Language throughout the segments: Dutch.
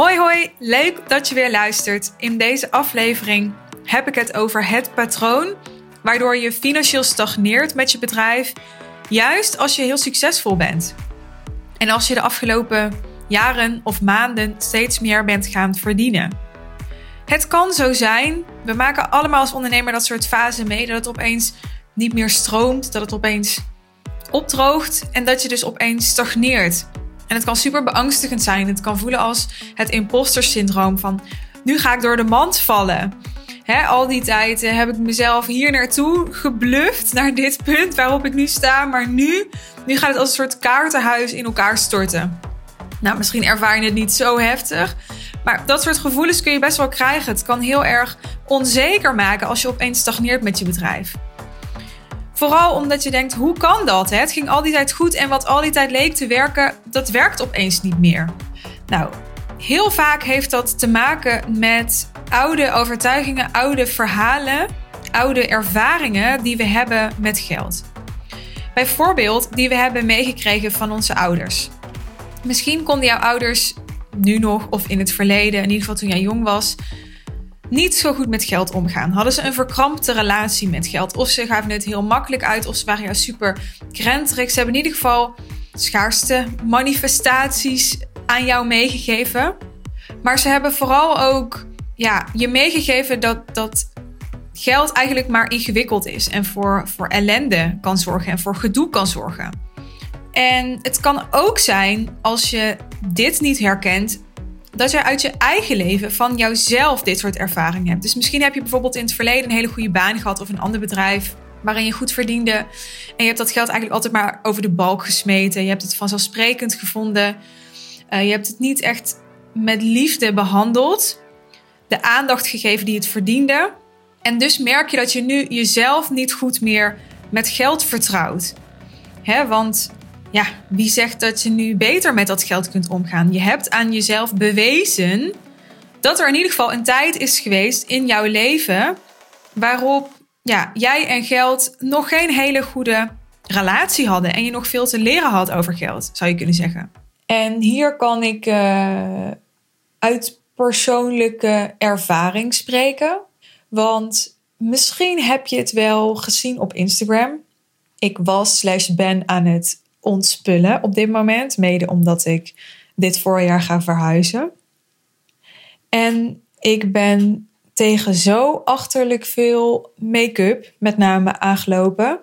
Hoi hoi, leuk dat je weer luistert. In deze aflevering heb ik het over het patroon waardoor je financieel stagneert met je bedrijf, juist als je heel succesvol bent. En als je de afgelopen jaren of maanden steeds meer bent gaan verdienen. Het kan zo zijn, we maken allemaal als ondernemer dat soort fasen mee, dat het opeens niet meer stroomt, dat het opeens opdroogt en dat je dus opeens stagneert. En het kan super beangstigend zijn. Het kan voelen als het imposter syndroom van nu ga ik door de mand vallen. al die tijd heb ik mezelf hier naartoe gebluft, naar dit punt waarop ik nu sta. Maar nu, nu gaat het als een soort kaartenhuis in elkaar storten. Nou, misschien ervaar je het niet zo heftig. Maar dat soort gevoelens kun je best wel krijgen. Het kan heel erg onzeker maken als je opeens stagneert met je bedrijf. Vooral omdat je denkt, hoe kan dat? Het ging al die tijd goed en wat al die tijd leek te werken, dat werkt opeens niet meer. Nou, heel vaak heeft dat te maken met oude overtuigingen, oude verhalen, oude ervaringen die we hebben met geld. Bijvoorbeeld die we hebben meegekregen van onze ouders. Misschien konden jouw ouders nu nog of in het verleden, in ieder geval toen jij jong was, niet zo goed met geld omgaan. Hadden ze een verkrampte relatie met geld? Of ze gaven het heel makkelijk uit, of ze waren juist super krenterig. Ze hebben in ieder geval schaarste manifestaties aan jou meegegeven. Maar ze hebben vooral ook ja, je meegegeven dat, dat geld eigenlijk maar ingewikkeld is en voor, voor ellende kan zorgen en voor gedoe kan zorgen. En het kan ook zijn als je dit niet herkent, dat je uit je eigen leven van jouzelf dit soort ervaringen hebt. Dus misschien heb je bijvoorbeeld in het verleden een hele goede baan gehad of een ander bedrijf waarin je goed verdiende. En je hebt dat geld eigenlijk altijd maar over de balk gesmeten. Je hebt het vanzelfsprekend gevonden. Uh, je hebt het niet echt met liefde behandeld. De aandacht gegeven die het verdiende. En dus merk je dat je nu jezelf niet goed meer met geld vertrouwt. Hè, want ja, wie zegt dat je nu beter met dat geld kunt omgaan? Je hebt aan jezelf bewezen dat er in ieder geval een tijd is geweest in jouw leven waarop ja, jij en geld nog geen hele goede relatie hadden en je nog veel te leren had over geld, zou je kunnen zeggen. En hier kan ik uh, uit persoonlijke ervaring spreken, want misschien heb je het wel gezien op Instagram. Ik was slash ben aan het ontspullen op dit moment. Mede omdat ik dit voorjaar ga verhuizen. En ik ben tegen zo achterlijk veel make-up, met name aangelopen.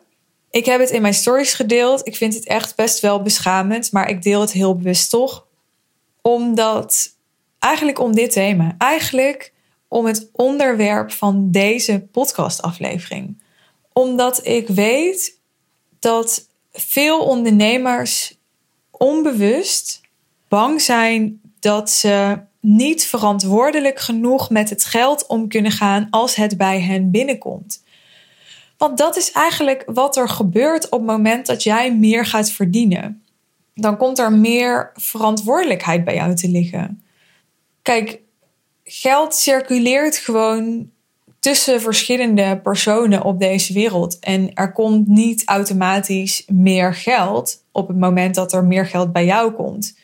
Ik heb het in mijn stories gedeeld. Ik vind het echt best wel beschamend, maar ik deel het heel bewust toch. Omdat, eigenlijk om dit thema, eigenlijk om het onderwerp van deze podcastaflevering. Omdat ik weet dat veel ondernemers onbewust bang zijn dat ze niet verantwoordelijk genoeg met het geld om kunnen gaan als het bij hen binnenkomt. Want dat is eigenlijk wat er gebeurt op het moment dat jij meer gaat verdienen. Dan komt er meer verantwoordelijkheid bij jou te liggen. Kijk, geld circuleert gewoon tussen verschillende personen op deze wereld. En er komt niet automatisch meer geld op het moment dat er meer geld bij jou komt.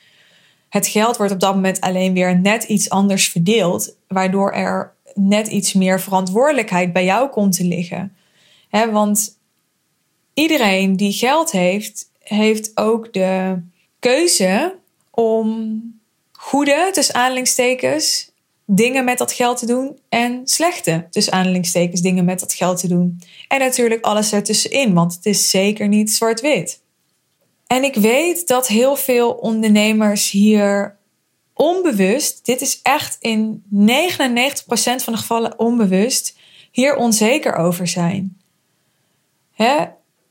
Het geld wordt op dat moment alleen weer net iets anders verdeeld, waardoor er net iets meer verantwoordelijkheid bij jou komt te liggen. want iedereen die geld heeft, heeft ook de keuze om goede, tussen aanhalingstekens, dingen met dat geld te doen en slechte, dus aanhalingstekens, dingen met dat geld te doen. En natuurlijk alles ertussenin, want het is zeker niet zwart-wit. En ik weet dat heel veel ondernemers hier onbewust, dit is echt in 99% van de gevallen onbewust, hier onzeker over zijn. Hè?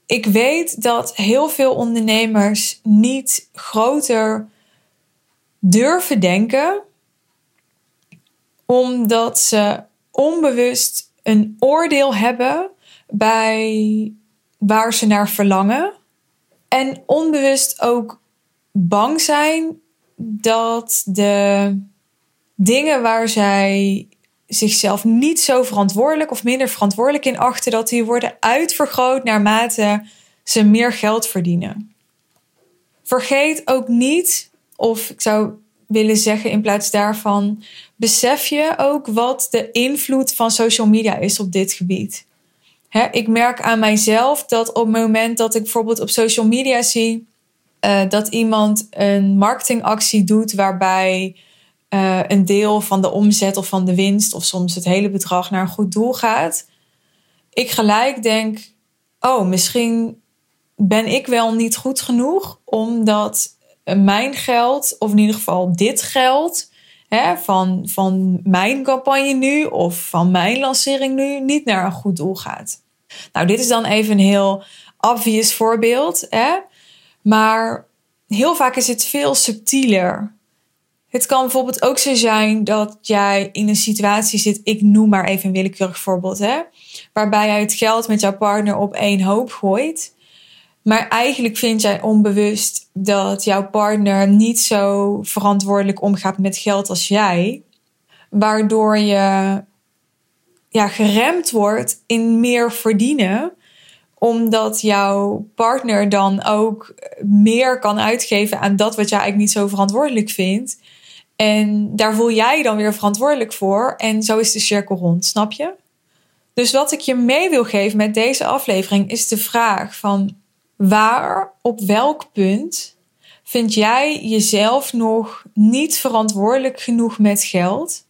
Ik weet dat heel veel ondernemers niet groter durven denken omdat ze onbewust een oordeel hebben bij waar ze naar verlangen. En onbewust ook bang zijn dat de dingen waar zij zichzelf niet zo verantwoordelijk of minder verantwoordelijk in achten, dat die worden uitvergroot naarmate ze meer geld verdienen. Vergeet ook niet, of ik zou willen zeggen in plaats daarvan, besef je ook wat de invloed van social media is op dit gebied? ik merk aan mijzelf dat op het moment dat ik bijvoorbeeld op social media zie uh, dat iemand een marketingactie doet waarbij uh, een deel van de omzet of van de winst of soms het hele bedrag naar een goed doel gaat, ik gelijk denk: oh, misschien ben ik wel niet goed genoeg omdat mijn geld, of in ieder geval dit geld, hè, van, van mijn campagne nu of van mijn lancering nu, niet naar een goed doel gaat. Nou, dit is dan even een heel obvious voorbeeld. Hè? Maar heel vaak is het veel subtieler. Het kan bijvoorbeeld ook zo zijn dat jij in een situatie zit, ik noem maar even een willekeurig voorbeeld, hè, waarbij jij het geld met jouw partner op één hoop gooit. Maar eigenlijk vind jij onbewust dat jouw partner niet zo verantwoordelijk omgaat met geld als jij. Waardoor je ja, geremd wordt in meer verdienen omdat jouw partner dan ook meer kan uitgeven aan dat wat jij eigenlijk niet zo verantwoordelijk vindt. En daar voel jij dan weer verantwoordelijk voor. En zo is de cirkel rond, snap je? Dus wat ik je mee wil geven met deze aflevering is de vraag van waar, op welk punt vind jij jezelf nog niet verantwoordelijk genoeg met geld?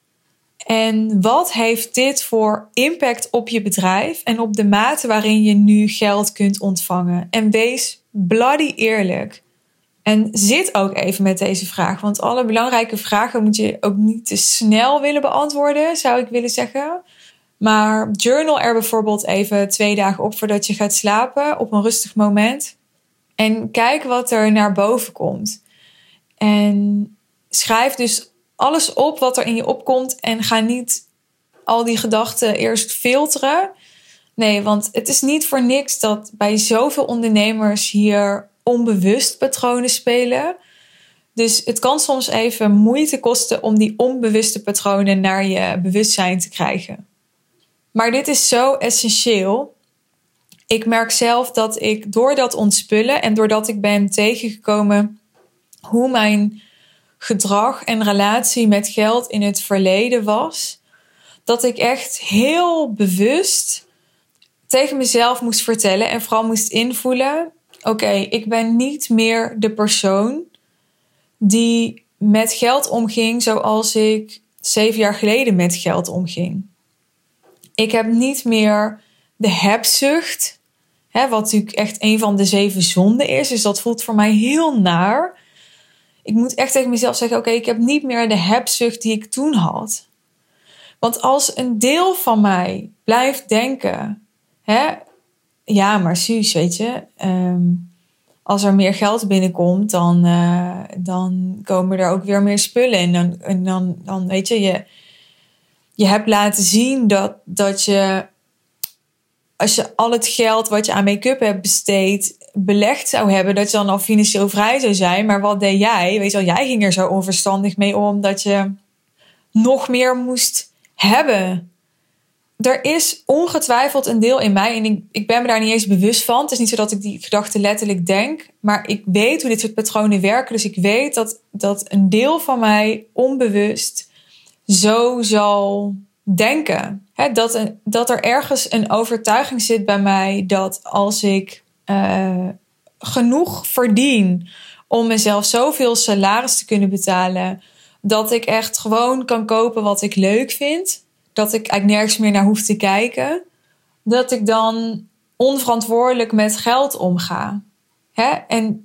En wat heeft dit voor impact op je bedrijf en op de mate waarin je nu geld kunt ontvangen? En wees bloody eerlijk. En zit ook even met deze vraag, want alle belangrijke vragen moet je ook niet te snel willen beantwoorden, zou ik willen zeggen. Maar journal er bijvoorbeeld even twee dagen op voordat je gaat slapen op een rustig moment. En kijk wat er naar boven komt. En schrijf dus alles op wat er in je opkomt en ga niet al die gedachten eerst filteren. Nee, want het is niet voor niks dat bij zoveel ondernemers hier onbewust patronen spelen. Dus het kan soms even moeite kosten om die onbewuste patronen naar je bewustzijn te krijgen. Maar dit is zo essentieel. Ik merk zelf dat ik door dat ontspullen en doordat ik ben tegengekomen hoe mijn gedrag en relatie met geld in het verleden was, dat ik echt heel bewust tegen mezelf moest vertellen en vooral moest invoelen: oké, ik ben niet meer de persoon die met geld omging zoals ik zeven jaar geleden met geld omging. Ik heb niet meer de hebzucht, hè, wat natuurlijk echt een van de zeven zonden is. Dus dat voelt voor mij heel naar ik moet echt tegen mezelf zeggen: oké, ik heb niet meer de hebzucht die ik toen had. Want als een deel van mij blijft denken: hè, ja, maar Suus, weet je, ehm, als er meer geld binnenkomt, dan, uh, dan komen er ook weer meer spullen. En dan, en dan, dan weet je, je, je hebt laten zien dat, dat je, als je al het geld wat je aan make-up hebt besteed, belegd zou hebben, dat je dan al financieel vrij zou zijn. Maar wat deed jij? Weet je wel, jij ging er zo onverstandig mee om dat je nog meer moest hebben. Er is ongetwijfeld een deel in mij, en ik, ik ben me daar niet eens bewust van. Het is niet zo dat ik die gedachten letterlijk denk, maar ik weet hoe dit soort patronen werken. Dus ik weet dat, dat een deel van mij onbewust zo zal denken. dat, dat er ergens een overtuiging zit bij mij dat als ik uh, genoeg verdien om mezelf zoveel salaris te kunnen betalen. Dat ik echt gewoon kan kopen wat ik leuk vind. Dat ik eigenlijk nergens meer naar hoef te kijken. Dat ik dan onverantwoordelijk met geld omga. En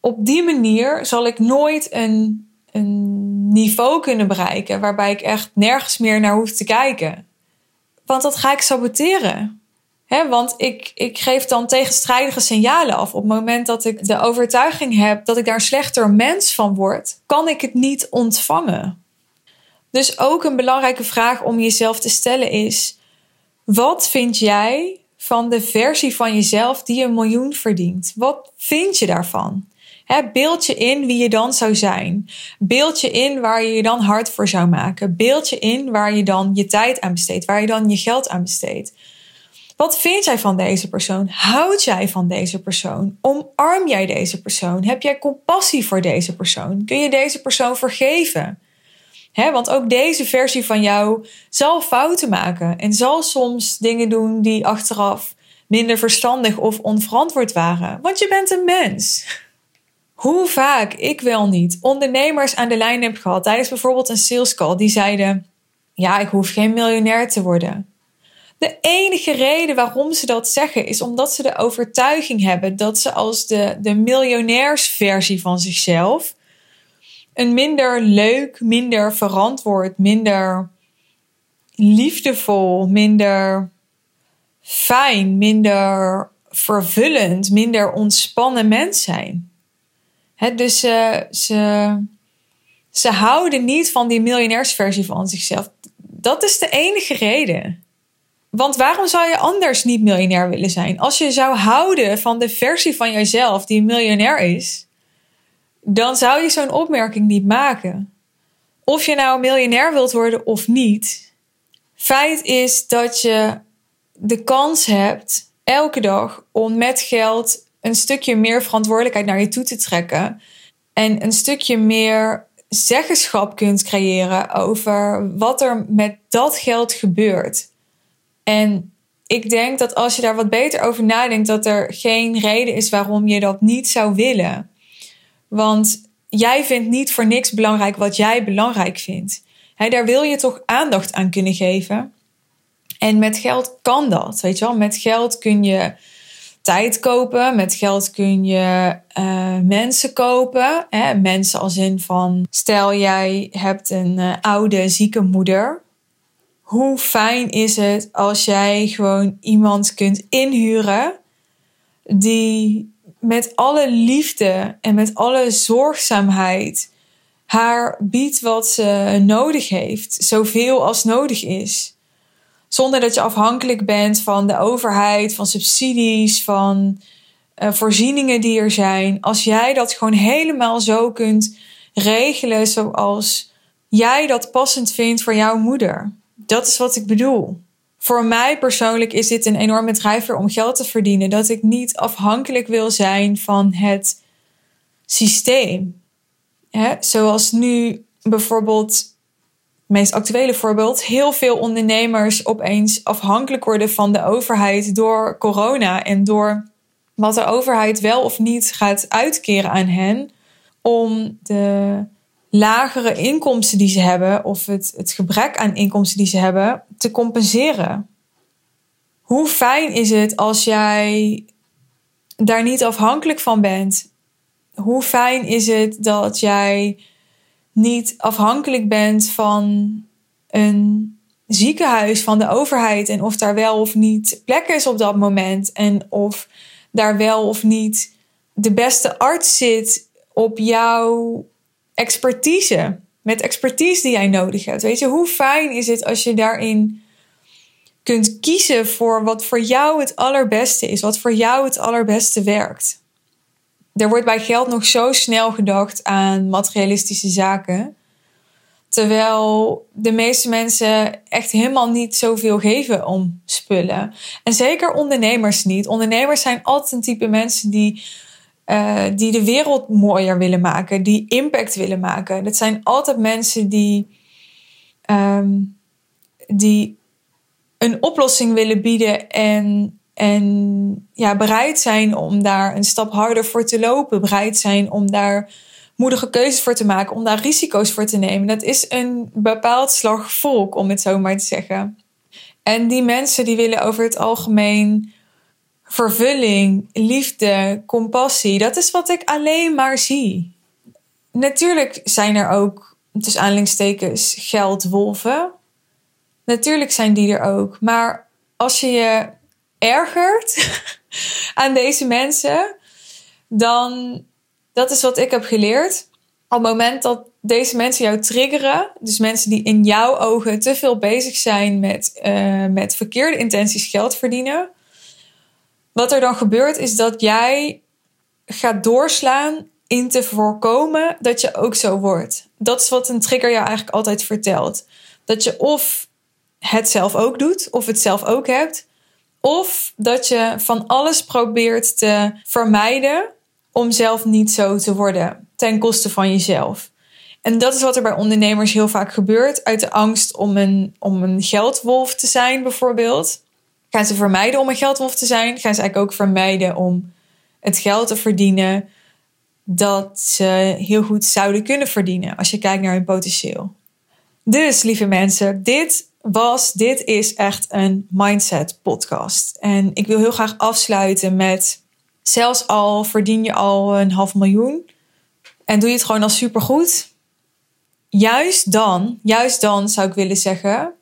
op die manier zal ik nooit een, een niveau kunnen bereiken waarbij ik echt nergens meer naar hoef te kijken. Want dat ga ik saboteren want ik, ik geef dan tegenstrijdige signalen af. Op het moment dat ik de overtuiging heb dat ik daar een slechter mens van word, kan ik het niet ontvangen. Dus ook een belangrijke vraag om jezelf te stellen is: wat vind jij van de versie van jezelf die een miljoen verdient? Wat vind je daarvan? Beeld je in wie je dan zou zijn. Beeld je in waar je je dan hard voor zou maken. Beeld je in waar je dan je tijd aan besteedt, waar je dan je geld aan besteedt. Wat vind jij van deze persoon? Houd jij van deze persoon? Omarm jij deze persoon? Heb jij compassie voor deze persoon? Kun je deze persoon vergeven? want ook deze versie van jou zal fouten maken en zal soms dingen doen die achteraf minder verstandig of onverantwoord waren. Want je bent een mens. Hoe vaak ik wel niet ondernemers aan de lijn heb gehad tijdens bijvoorbeeld een sales call die zeiden: Ja, ik hoef geen miljonair te worden. De enige reden waarom ze dat zeggen is omdat ze de overtuiging hebben dat ze als de, de miljonairsversie van zichzelf een minder leuk, minder verantwoord, minder liefdevol, minder fijn, minder vervullend, minder ontspannen mens zijn. Dus ze, ze, ze houden niet van die miljonairsversie van zichzelf. Dat is de enige reden. Want waarom zou je anders niet miljonair willen zijn? Als je zou houden van de versie van jezelf die miljonair is, dan zou je zo'n opmerking niet maken. Of je nou miljonair wilt worden of niet. Feit is dat je de kans hebt elke dag om met geld een stukje meer verantwoordelijkheid naar je toe te trekken. En een stukje meer zeggenschap kunt creëren over wat er met dat geld gebeurt. En ik denk dat als je daar wat beter over nadenkt, dat er geen reden is waarom je dat niet zou willen. Want jij vindt niet voor niks belangrijk wat jij belangrijk vindt. daar wil je toch aandacht aan kunnen geven. En met geld kan dat, weet je wel. Met geld kun je tijd kopen. Met geld kun je uh, mensen kopen. Hè? Mensen als in van, stel jij hebt een uh, oude zieke moeder. Hoe fijn is het als jij gewoon iemand kunt inhuren die met alle liefde en met alle zorgzaamheid haar biedt wat ze nodig heeft, zoveel als nodig is. Zonder dat je afhankelijk bent van de overheid, van subsidies, van uh, voorzieningen die er zijn. Als jij dat gewoon helemaal zo kunt regelen zoals jij dat passend vindt voor jouw moeder. Dat is wat ik bedoel voor mij persoonlijk is dit een enorme drijver om geld te verdienen. Dat ik niet afhankelijk wil zijn van het systeem. zoals nu bijvoorbeeld, meest actuele voorbeeld, heel veel ondernemers opeens afhankelijk worden van de overheid door corona en door wat de overheid wel of niet gaat uitkeren aan hen om de lagere inkomsten die ze hebben of het, het gebrek aan inkomsten die ze hebben te compenseren. Hoe fijn is het als jij daar niet afhankelijk van bent? Hoe fijn is het dat jij niet afhankelijk bent van een ziekenhuis, van de overheid en of daar wel of niet plek is op dat moment en of daar wel of niet de beste arts zit op jouw expertise, met expertise die jij nodig hebt. Weet je, hoe fijn is het als je daarin kunt kiezen voor wat voor jou het allerbeste is, wat voor jou het allerbeste werkt. Er wordt bij geld nog zo snel gedacht aan materialistische zaken. Terwijl de meeste mensen echt helemaal niet zoveel geven om spullen. En zeker ondernemers niet. Ondernemers zijn altijd een type mensen die uh, die de wereld mooier willen maken, die impact willen maken. Dat zijn altijd mensen die, um, die een oplossing willen bieden en, en ja, bereid zijn om daar een stap harder voor te lopen, bereid zijn om daar moedige keuzes voor te maken, om daar risico's voor te nemen. Dat is een bepaald slag volk, om het zo maar te zeggen. En die mensen die willen over het algemeen vervulling, liefde, compassie. Dat is wat ik alleen maar zie. Natuurlijk zijn er ook, tussen aanhalingstekens, geldwolven. Natuurlijk zijn die er ook. Maar als je je ergert aan deze mensen, dan, dat is wat ik heb geleerd. Op het moment dat deze mensen jou triggeren, dus mensen die in jouw ogen te veel bezig zijn met, uh, met verkeerde intenties geld verdienen, wat er dan gebeurt is dat jij gaat doorslaan in te voorkomen dat je ook zo wordt. Dat is wat een trigger jou eigenlijk altijd vertelt. Dat je of het zelf ook doet, of het zelf ook hebt, Of dat je van alles probeert te vermijden om zelf niet zo te worden ten koste van jezelf. En dat is wat er bij ondernemers heel vaak gebeurt. Uit de angst om een, om een geldwolf te zijn, bijvoorbeeld. Gaan ze vermijden om een geldwolf te zijn? Gaan ze eigenlijk ook vermijden om het geld te verdienen dat ze heel goed zouden kunnen verdienen als je kijkt naar hun potentieel. Dus, lieve mensen, dit was, dit is echt een mindset podcast. En ik wil heel graag afsluiten met, zelfs al verdien je al een half miljoen en doe je het gewoon al supergoed, juist dan, juist dan zou ik willen zeggen,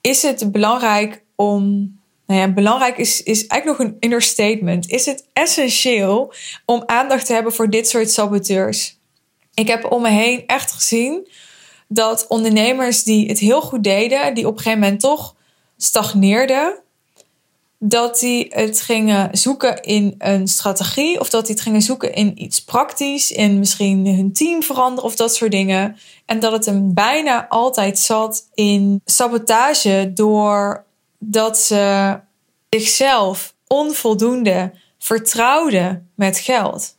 is het belangrijk om. Nou ja, belangrijk is, is eigenlijk nog een understatement. Is het essentieel om aandacht te hebben voor dit soort saboteurs? Ik heb om me heen echt gezien dat ondernemers die het heel goed deden, die op een gegeven moment toch stagneerden, dat die het gingen zoeken in een strategie of dat die het gingen zoeken in iets praktisch, in misschien hun team veranderen of dat soort dingen. En dat het hem bijna altijd zat in sabotage doordat ze zichzelf onvoldoende vertrouwden met geld.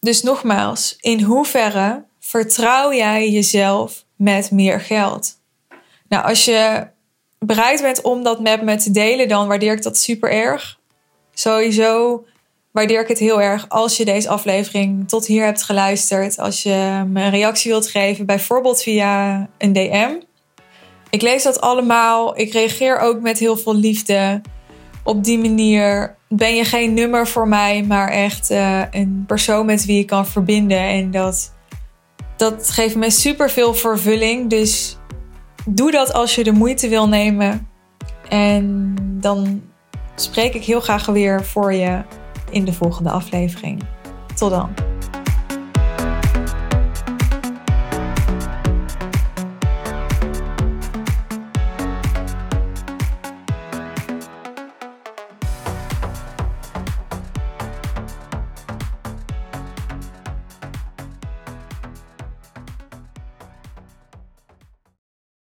Dus nogmaals, in hoeverre vertrouw jij jezelf met meer geld? Nou, als je bereid bent om dat met me te delen, dan waardeer ik dat super erg. Sowieso waardeer ik het heel erg als je deze aflevering tot hier hebt geluisterd. Als je me een reactie wilt geven, bijvoorbeeld via een DM. Ik lees dat allemaal. Ik reageer ook met heel veel liefde. Op die manier ben je geen nummer voor mij, maar echt uh, een persoon met wie je kan verbinden. En dat, dat geeft me super veel vervulling. Dus doe dat als je de moeite wil nemen. En dan spreek ik heel graag weer voor je in de volgende aflevering. Tot dan.